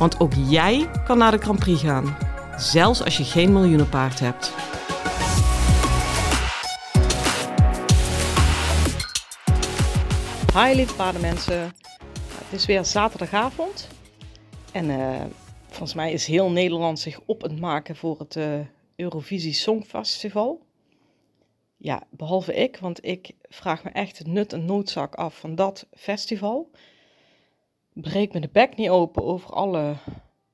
Want ook jij kan naar de Grand Prix gaan, zelfs als je geen miljoenenpaard hebt. Hi lieve paardenmensen, het is weer zaterdagavond en uh, volgens mij is heel Nederland zich op het maken voor het uh, Eurovisie Songfestival. Ja, behalve ik, want ik vraag me echt het nut en noodzak af van dat festival. Breek me de bek niet open over alle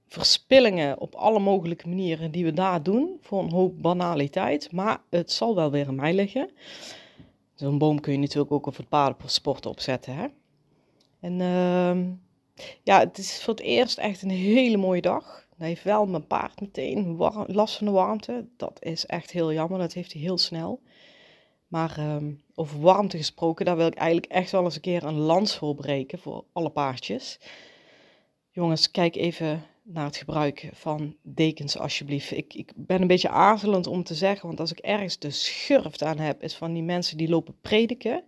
verspillingen op alle mogelijke manieren die we daar doen voor een hoop banaliteit. Maar het zal wel weer aan mij liggen. Zo'n boom kun je natuurlijk ook over het paardensport opzetten. Hè? En uh, ja, het is voor het eerst echt een hele mooie dag. Hij heeft wel mijn paard meteen last van de warmte. Dat is echt heel jammer. Dat heeft hij heel snel. Maar um, over warmte gesproken, daar wil ik eigenlijk echt wel eens een keer een lans voor breken voor alle paardjes. Jongens, kijk even naar het gebruik van dekens alsjeblieft. Ik, ik ben een beetje aarzelend om te zeggen, want als ik ergens de schurft aan heb, is van die mensen die lopen prediken.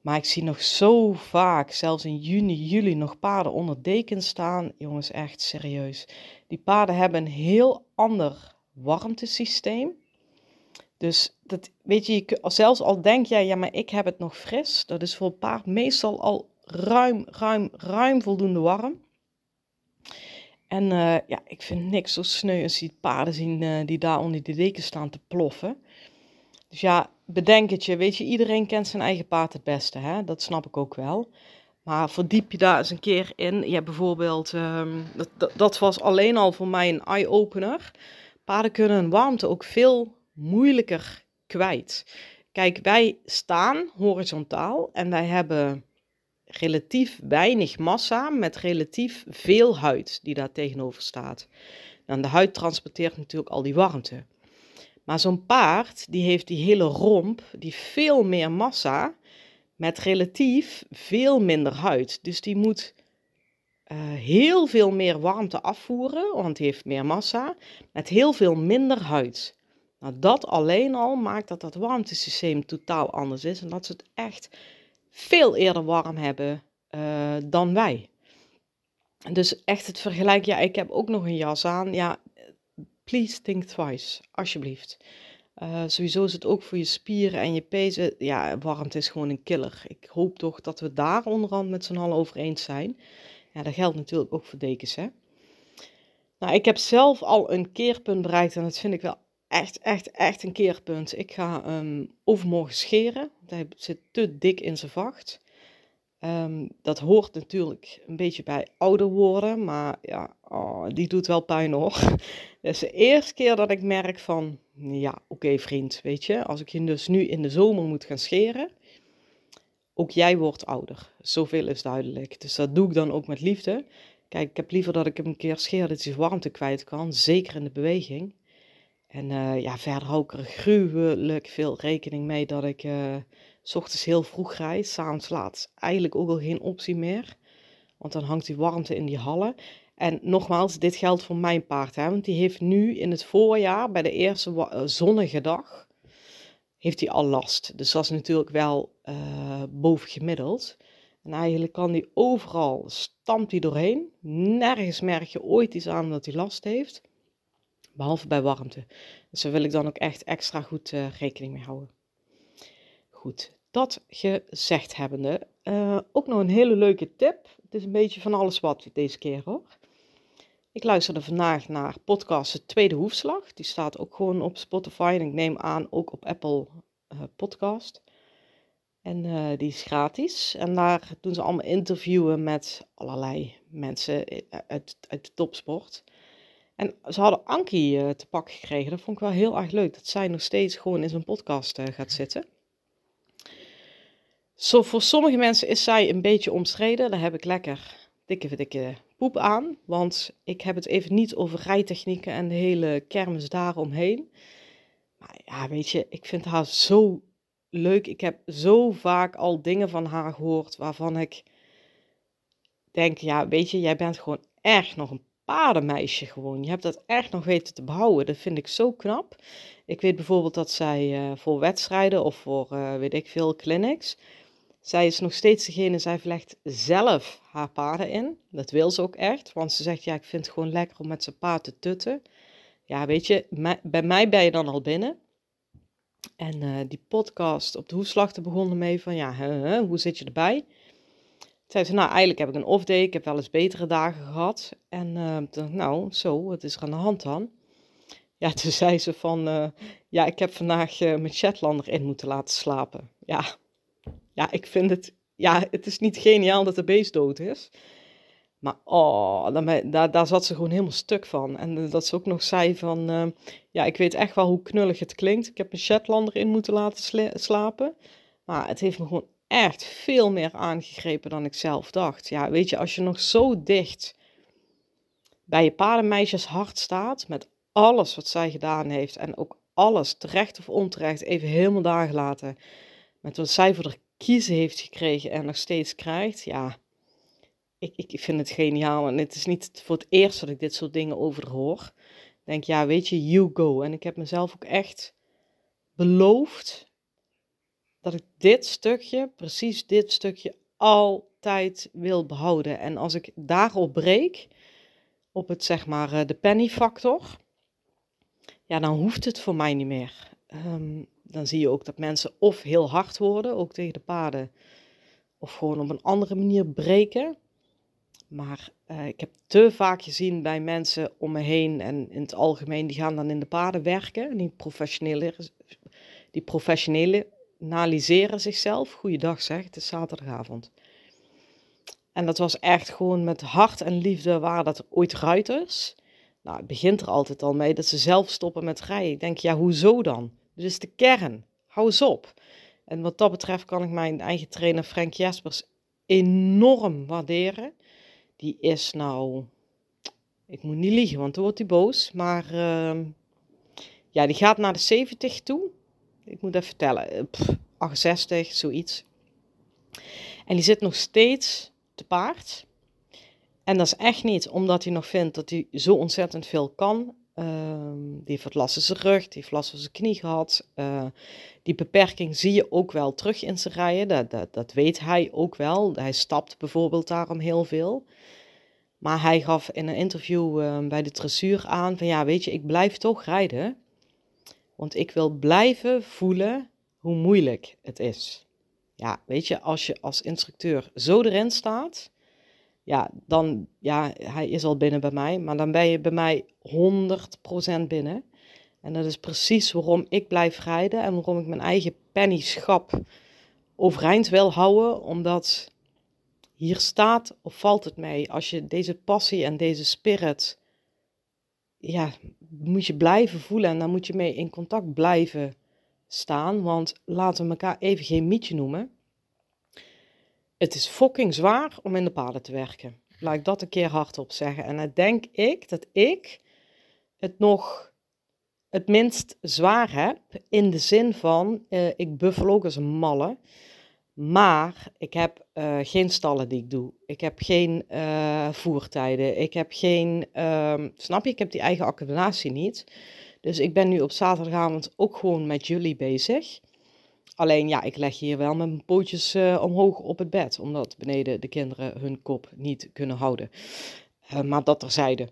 Maar ik zie nog zo vaak, zelfs in juni, juli, nog paarden onder dekens staan. Jongens, echt serieus. Die paarden hebben een heel ander warmtesysteem. Dus dat, weet je, zelfs al denk jij, ja, maar ik heb het nog fris, dat is voor een paard meestal al ruim, ruim, ruim voldoende warm. En uh, ja, ik vind niks zo sneu als die paarden zien uh, die daar onder die deken staan te ploffen. Dus ja, bedenk het je, weet je, iedereen kent zijn eigen paard het beste, hè? dat snap ik ook wel. Maar verdiep je daar eens een keer in. Je hebt bijvoorbeeld, um, dat, dat, dat was alleen al voor mij een eye-opener. Paarden kunnen warmte ook veel moeilijker kwijt. Kijk, wij staan horizontaal en wij hebben relatief weinig massa met relatief veel huid die daar tegenover staat. En de huid transporteert natuurlijk al die warmte. Maar zo'n paard, die heeft die hele romp, die veel meer massa met relatief veel minder huid. Dus die moet uh, heel veel meer warmte afvoeren, want die heeft meer massa, met heel veel minder huid. Nou, dat alleen al maakt dat dat warmtesysteem totaal anders is en dat ze het echt veel eerder warm hebben uh, dan wij. Dus echt het vergelijk, ja, ik heb ook nog een jas aan. Ja, please think twice, alsjeblieft. Uh, sowieso is het ook voor je spieren en je pezen. Ja, warmte is gewoon een killer. Ik hoop toch dat we daar onderhand met z'n allen over eens zijn. Ja, dat geldt natuurlijk ook voor dekens, hè. Nou, ik heb zelf al een keerpunt bereikt en dat vind ik wel echt, echt, echt een keerpunt. Ik ga um, overmorgen scheren. Hij zit te dik in zijn vacht. Um, dat hoort natuurlijk een beetje bij ouder worden, maar ja, oh, die doet wel pijn hoor. Dat is de eerste keer dat ik merk van, ja, oké vriend, weet je, als ik je dus nu in de zomer moet gaan scheren, ook jij wordt ouder. Zoveel is duidelijk. Dus dat doe ik dan ook met liefde. Kijk, ik heb liever dat ik hem een keer scheer dat hij warmte kwijt kan, zeker in de beweging. En uh, ja, verder hou ik er gruwelijk veel rekening mee dat ik uh, s ochtends heel vroeg rijd, s'avonds laat eigenlijk ook al geen optie meer. Want dan hangt die warmte in die hallen. En nogmaals, dit geldt voor mijn paard, hè, want die heeft nu in het voorjaar, bij de eerste uh, zonnige dag, heeft hij al last. Dus dat is natuurlijk wel boven gemiddeld. En eigenlijk kan hij overal, stampt hij doorheen. Nergens merk je ooit iets aan dat hij last heeft. Behalve bij warmte. Dus daar wil ik dan ook echt extra goed uh, rekening mee houden. Goed, dat gezegd hebbende, uh, ook nog een hele leuke tip. Het is een beetje van alles wat deze keer hoor. Ik luisterde vandaag naar podcast Tweede Hoefslag. Die staat ook gewoon op Spotify en ik neem aan ook op Apple uh, Podcast. En die is gratis. En daar doen ze allemaal interviewen met allerlei mensen uit, uit de topsport. En ze hadden Ankie uh, te pakken gekregen. Dat vond ik wel heel erg leuk. Dat zij nog steeds gewoon in zo'n podcast uh, gaat zitten. Zo, voor sommige mensen is zij een beetje omstreden. Daar heb ik lekker dikke, dikke poep aan, want ik heb het even niet over rijtechnieken en de hele kermis daaromheen. Maar ja, weet je, ik vind haar zo leuk. Ik heb zo vaak al dingen van haar gehoord waarvan ik denk, ja, weet je, jij bent gewoon echt nog een paardenmeisje gewoon. Je hebt dat echt nog weten te behouden. Dat vind ik zo knap. Ik weet bijvoorbeeld dat zij uh, voor wedstrijden of voor, uh, weet ik veel, clinics, zij is nog steeds degene, zij verlegt zelf haar paarden in. Dat wil ze ook echt, want ze zegt, ja, ik vind het gewoon lekker om met zijn paard te tutten. Ja, weet je, bij mij ben je dan al binnen. En uh, die podcast op de hoeslachten begonnen mee van, ja, hoe zit je erbij? Zei ze, nou, eigenlijk heb ik een off-day, ik heb wel eens betere dagen gehad. En uh, nou, zo, wat is er aan de hand dan? Ja, toen zei ze van, uh, ja, ik heb vandaag uh, mijn Shetlander in moeten laten slapen. Ja, ja, ik vind het, ja, het is niet geniaal dat de beest dood is. Maar oh, daar, daar, daar zat ze gewoon helemaal stuk van. En dat ze ook nog zei van, ja, ik weet echt wel hoe knullig het klinkt. Ik heb mijn Shetlander in moeten laten slapen. Maar het heeft me gewoon echt veel meer aangegrepen dan ik zelf dacht. Ja, weet je, als je nog zo dicht bij je paardenmeisjes hart staat, met alles wat zij gedaan heeft en ook alles, terecht of onterecht, even helemaal daar gelaten, met wat zij voor de kiezen heeft gekregen en nog steeds krijgt, ja, ik, ik vind het geniaal. En het is niet voor het eerst dat ik dit soort dingen over hoor. Denk, ja, weet je, you go. En ik heb mezelf ook echt beloofd dat ik dit stukje, precies dit stukje, altijd wil behouden. En als ik daarop breek, op het zeg maar eh, de penny factor, ja, dan hoeft het voor mij niet meer. Ehm, dan zie je ook dat mensen of heel hard worden, ook tegen de paden, of gewoon op een andere manier breken. Maar uh, ik heb te vaak gezien bij mensen om me heen en in het algemeen, die gaan dan in de paden werken, die professionele, die professionele analyseren zichzelf. Goeiedag zeg, het is zaterdagavond. En dat was echt gewoon met hart en liefde waren dat ooit ruiters. Nou, het begint er altijd al mee dat ze zelf stoppen met rijden. Ik denk, ja, hoezo dan? Dit is de kern. Hou eens op. En wat dat betreft kan ik mijn eigen trainer Frank Jespers enorm waarderen. Die is nou, ik moet niet liegen, want dan wordt hij boos. Maar uh, ja, die gaat naar de 70 toe ik moet even vertellen, eh, pff, 68, zoiets. En die zit nog steeds te paard. En dat is echt niet omdat hij nog vindt dat hij zo ontzettend veel kan. Uh, die heeft van zijn rug, die heeft last zijn knie gehad. Uh, die beperking zie je ook wel terug in zijn rijden. Dat, dat, dat weet hij ook wel. Hij stapt bijvoorbeeld daarom heel veel. Maar hij gaf in een interview uh, bij de dressuur aan van ja, weet je, ik blijf toch rijden. Want ik wil blijven voelen hoe moeilijk het is. Ja, weet je, als je als instructeur zo erin staat, ja, dan, ja, hij is al binnen bij mij, maar dan ben je bij mij 100% binnen. En dat is precies waarom ik blijf rijden en waarom ik mijn eigen pennyschap overeind wil houden, omdat hier staat of valt het mee. Als je deze passie en deze spirit ja, moet je blijven voelen en daar moet je mee in contact blijven staan. Want laten we elkaar even geen mietje noemen. Het is fucking zwaar om in de paden te werken. Laat ik dat een keer hardop zeggen. En dan denk ik dat ik het nog het minst zwaar heb. In de zin van, uh, ik buffel ook als een malle. Maar ik heb uh, geen stallen die ik doe. Ik heb geen uh, voertijden. Ik heb geen, uh, snap je, ik heb die eigen accommodatie niet. Dus ik ben nu op zaterdagavond ook gewoon met jullie bezig. Alleen ja, ik leg hier wel mijn pootjes uh, omhoog op het bed. Omdat beneden de kinderen hun kop niet kunnen houden. maar dat terzijde.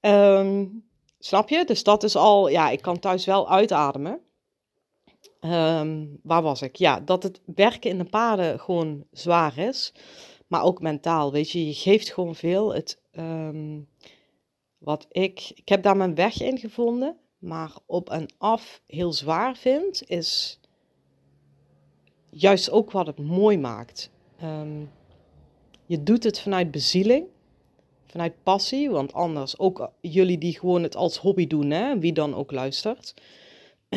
Um, snap je? Dus dat is al, ja, ik kan thuis wel uitademen. Um, waar was ik? Ja, dat het werken in de paden gewoon zwaar is. Maar ook mentaal, weet je, je geeft gewoon veel. Het, um, wat ik, ik heb daar mijn weg in gevonden. Maar op en af heel zwaar vind, is juist ook wat het mooi maakt. Um, je doet het vanuit bezieling, vanuit passie. Want anders, ook jullie die gewoon het als hobby doen, hè, wie dan ook luistert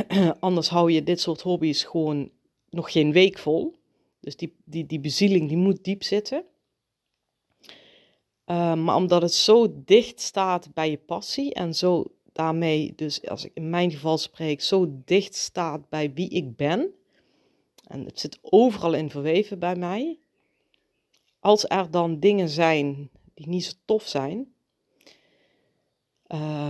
Anders hou je dit soort hobby's gewoon nog geen week vol. Dus die, die, die bezieling die moet diep zitten. Uh, maar omdat het zo dicht staat bij je passie en zo daarmee, dus als ik in mijn geval spreek, zo dicht staat bij wie ik ben. En het zit overal in verweven bij mij. Als er dan dingen zijn die niet zo tof zijn, uh,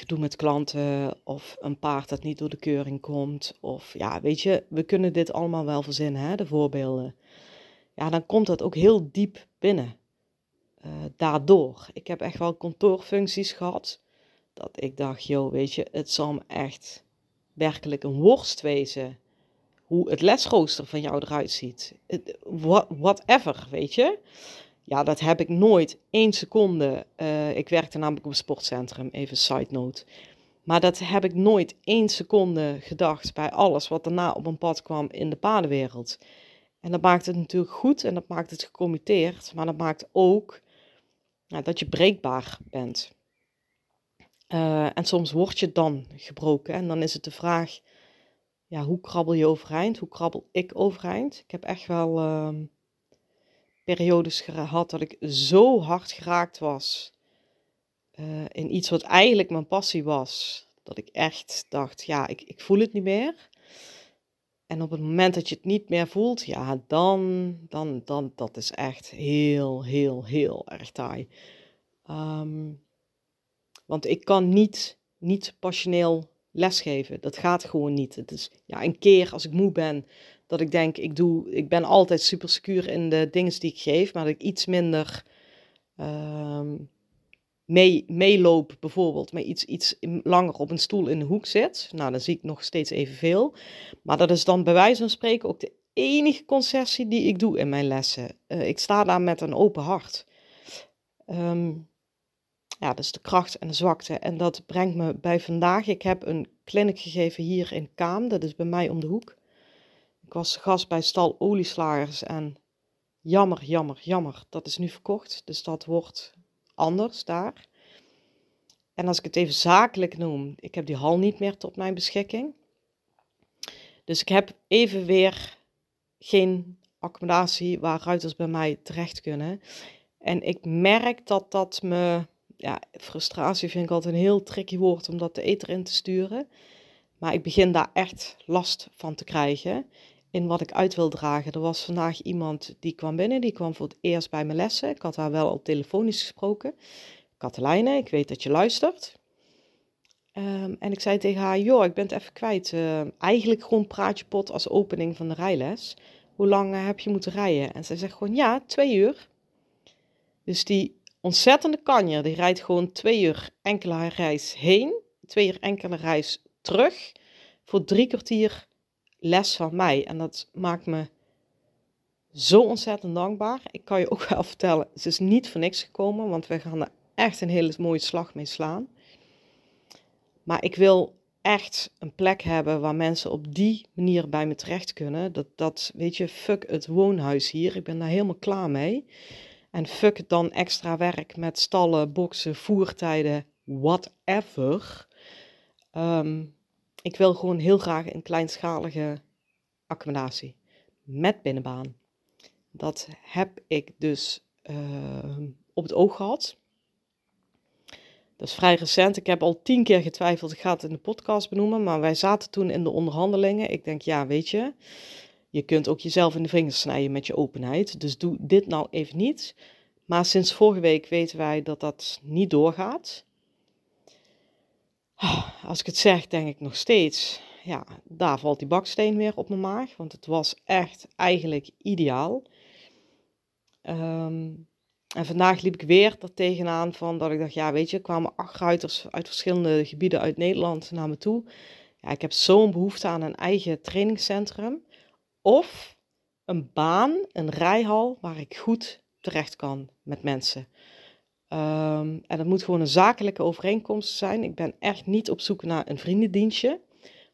gedoe met klanten of een paard dat niet door de keuring komt. Of ja, weet je, we kunnen dit allemaal wel verzinnen, hè, de voorbeelden. Ja, dan komt dat ook heel diep binnen. Uh, daardoor. Ik heb echt wel kantoorfuncties gehad. Dat ik dacht, joh, weet je, het zal me echt werkelijk een worst wezen. Hoe het lesrooster van jou eruit ziet. What, whatever, weet je. Ja, dat heb ik nooit één seconde. Uh, ik werkte namelijk op een sportcentrum, even side note. Maar dat heb ik nooit één seconde gedacht bij alles wat daarna op een pad kwam in de padenwereld. En dat maakt het natuurlijk goed en dat maakt het gecommitteerd, maar dat maakt ook dat je breekbaar bent. Uh, en soms word je dan gebroken en dan is het de vraag, ja, hoe krabbel je overeind? Hoe krabbel ik overeind? Ik heb echt wel... Uh, periodes gehad dat ik zo hard geraakt was uh, in iets wat eigenlijk mijn passie was. Dat ik echt dacht, ja, ik, ik voel het niet meer. En op het moment dat je het niet meer voelt, ja, dan, dan, dan, dat is echt heel, heel, heel erg taai. Um, want ik kan niet, niet passioneel lesgeven. Dat gaat gewoon niet. Het is ja, een keer als ik moe ben, dat ik denk, ik, doe, ik ben altijd super secuur in de dingen die ik geef, maar dat ik iets minder um, mee, meeloop bijvoorbeeld, maar iets, iets langer op een stoel in de hoek zit. Nou, dan zie ik nog steeds evenveel. Maar dat is dan bij wijze van spreken ook de enige concessie die ik doe in mijn lessen. Uh, ik sta daar met een open hart. Um, ja, dat is de kracht en de zwakte. En dat brengt me bij vandaag. Ik heb een clinic gegeven hier in Kaam, dat is bij mij om de hoek. Ik was gast bij stal olieslagers en jammer, jammer, jammer, dat is nu verkocht. Dus dat wordt anders daar. En als ik het even zakelijk noem, ik heb die hal niet meer tot mijn beschikking. Dus ik heb even weer geen accommodatie waar ruiters bij mij terecht kunnen. En ik merk dat dat me, ja, frustratie vind ik altijd een heel tricky woord om dat de eter in te sturen. Maar ik begin daar echt last van te krijgen in wat ik uit wil dragen. Er was vandaag iemand die kwam binnen, die kwam voor het eerst bij mijn lessen. Ik had haar wel op telefonisch gesproken. Katelijne, ik weet dat je luistert. Um, en ik zei tegen haar, joh, ik ben het even kwijt. Uh, eigenlijk gewoon praatje pot als opening van de rijles. Hoe lang uh, heb je moeten rijden? En zij zegt gewoon, ja, twee uur. Dus die ontzettende kanjer, die rijdt gewoon twee uur enkele reis heen. Twee uur enkele reis terug. Voor drie kwartier les van mij. En dat maakt me zo ontzettend dankbaar. Ik kan je ook wel vertellen, ze is niet voor niks gekomen, want we gaan er echt een hele mooie slag mee slaan. Maar ik wil echt een plek hebben waar mensen op die manier bij me terecht kunnen. Dat, dat weet je, fuck het woonhuis hier. Ik ben daar helemaal klaar mee. En fuck dan extra werk met stallen, boksen, voertijden, whatever. Um, ik wil gewoon heel graag een kleinschalige accommodatie met binnenbaan. Dat heb ik dus uh, op het oog gehad. Dat is vrij recent. Ik heb al tien keer getwijfeld. Ik ga het in de podcast benoemen. Maar wij zaten toen in de onderhandelingen. Ik denk, ja, weet je. Je kunt ook jezelf in de vingers snijden met je openheid. Dus doe dit nou even niet. Maar sinds vorige week weten wij dat dat niet doorgaat. Als ik het zeg, denk ik nog steeds, ja, daar valt die baksteen weer op mijn maag, want het was echt eigenlijk ideaal. Um, en vandaag liep ik weer er tegenaan van dat ik dacht, ja, weet je, kwamen acht ruiters uit verschillende gebieden uit Nederland naar me toe. Ja, ik heb zo'n behoefte aan een eigen trainingscentrum of een baan, een rijhal waar ik goed terecht kan met mensen. Ehm, en dat moet gewoon een zakelijke overeenkomst zijn. Ik ben echt niet op zoek naar een vriendendienstje.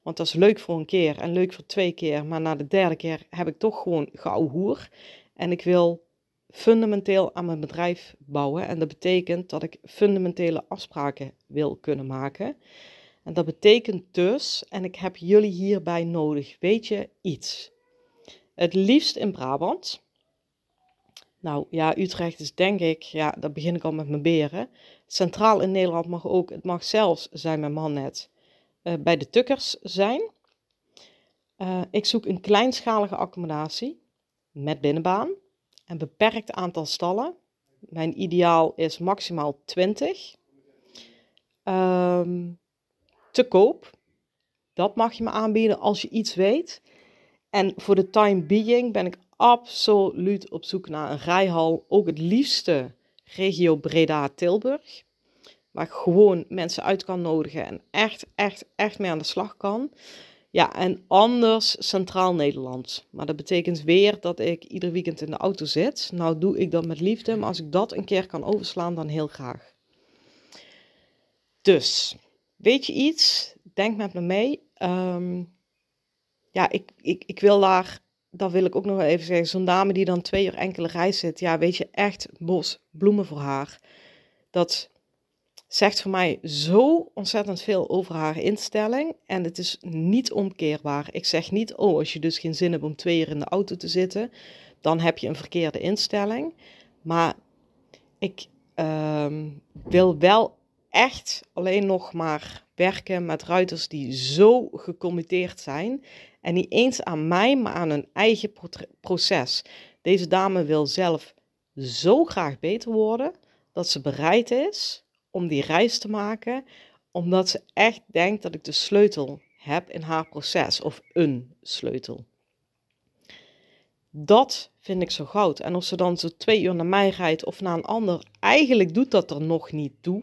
Want dat is leuk voor een keer en leuk voor twee keer. Maar na de derde keer heb ik toch gewoon gauw hoer. En ik wil fundamenteel aan mijn bedrijf bouwen. En dat betekent dat ik fundamentele afspraken wil kunnen maken. En dat betekent dus, en ik heb jullie hierbij nodig, weet je iets. Het liefst in Brabant. Nou ja, Utrecht is denk ik, ja, daar begin ik al met mijn beren. Centraal in Nederland mag ook, het mag zelfs, zijn mijn man net, uh, bij de tukkers zijn. Uh, ik zoek een kleinschalige accommodatie met binnenbaan. Een beperkt aantal stallen. Mijn ideaal is maximaal 20. Um, ehm, te koop. Dat mag je me aanbieden als je iets weet. En voor de time being ben ik absoluut op zoek naar een rijhal. Ook het liefste regio Breda-Tilburg. Waar gewoon mensen uit kan nodigen en echt, echt, echt mee aan de slag kan. Ja, en anders Centraal Nederland. Maar dat betekent weer dat ik ieder weekend in de auto zit. Nou doe ik dat met liefde, maar als ik dat een keer kan overslaan, dan heel graag. Dus, weet je iets? Denk met me mee. Ehm, ja, ik, ik, ik wil daar, dat wil ik ook nog even zeggen, zo'n dame die dan twee uur enkele reis zit. Ja, weet je, echt bos, bloemen voor haar. Dat zegt voor mij zo ontzettend veel over haar instelling. En het is niet omkeerbaar. Ik zeg niet, oh, als je dus geen zin hebt om twee uur in de auto te zitten, dan heb je een verkeerde instelling. Maar ik ehm, wil wel echt alleen nog maar werken met ruiters die zo gecommitteerd zijn. En niet eens aan mij, maar aan hun eigen proces. Deze dame wil zelf zo graag beter worden dat ze bereid is om die reis te maken, omdat ze echt denkt dat ik de sleutel heb in haar proces of een sleutel. Dat vind ik zo goud. En of ze dan zo twee uur naar mij rijdt of naar een ander, eigenlijk doet dat er nog niet toe.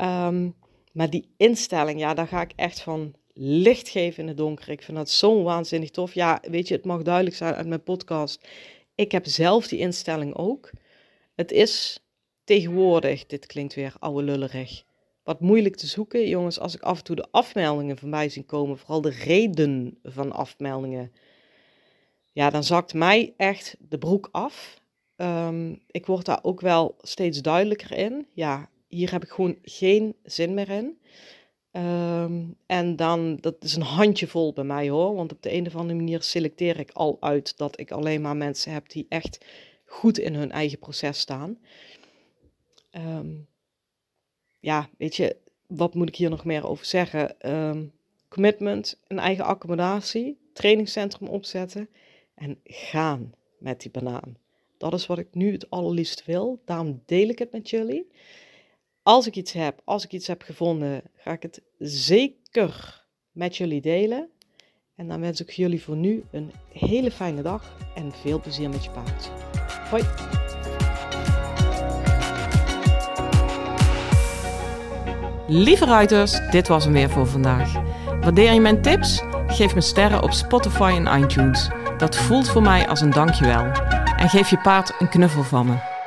Um, maar die instelling, ja, daar ga ik echt van licht geven in het donker. Ik vind dat zo waanzinnig tof. Ja, weet je, het mag duidelijk zijn uit mijn podcast. Ik heb zelf die instelling ook. Het is tegenwoordig, dit klinkt weer oude lullerig, wat moeilijk te zoeken. Jongens, als ik af en toe de afmeldingen voorbij zie komen, vooral de reden van afmeldingen, ja, dan zakt mij echt de broek af. Um, ik word daar ook wel steeds duidelijker in. Ja, hier heb ik gewoon geen zin meer in. Ehm, en dan, dat is een handjevol bij mij hoor, want op de een of andere manier selecteer ik al uit dat ik alleen maar mensen heb die echt goed in hun eigen proces staan. Ehm, ja, weet je, wat moet ik hier nog meer over zeggen? Ehm, commitment, een eigen accommodatie, trainingscentrum opzetten en gaan met die banaan. Dat is wat ik nu het allerliefst wil. Daarom deel ik het met jullie. Als ik iets heb, als ik iets heb gevonden, ga ik het zeker met jullie delen. En dan wens ik jullie voor nu een hele fijne dag en veel plezier met je paard. Hoi! Lieve ruiters, dit was hem weer voor vandaag. Waardeer je mijn tips? Geef me sterren op Spotify en iTunes. Dat voelt voor mij als een dankjewel. En geef je paard een knuffel van me.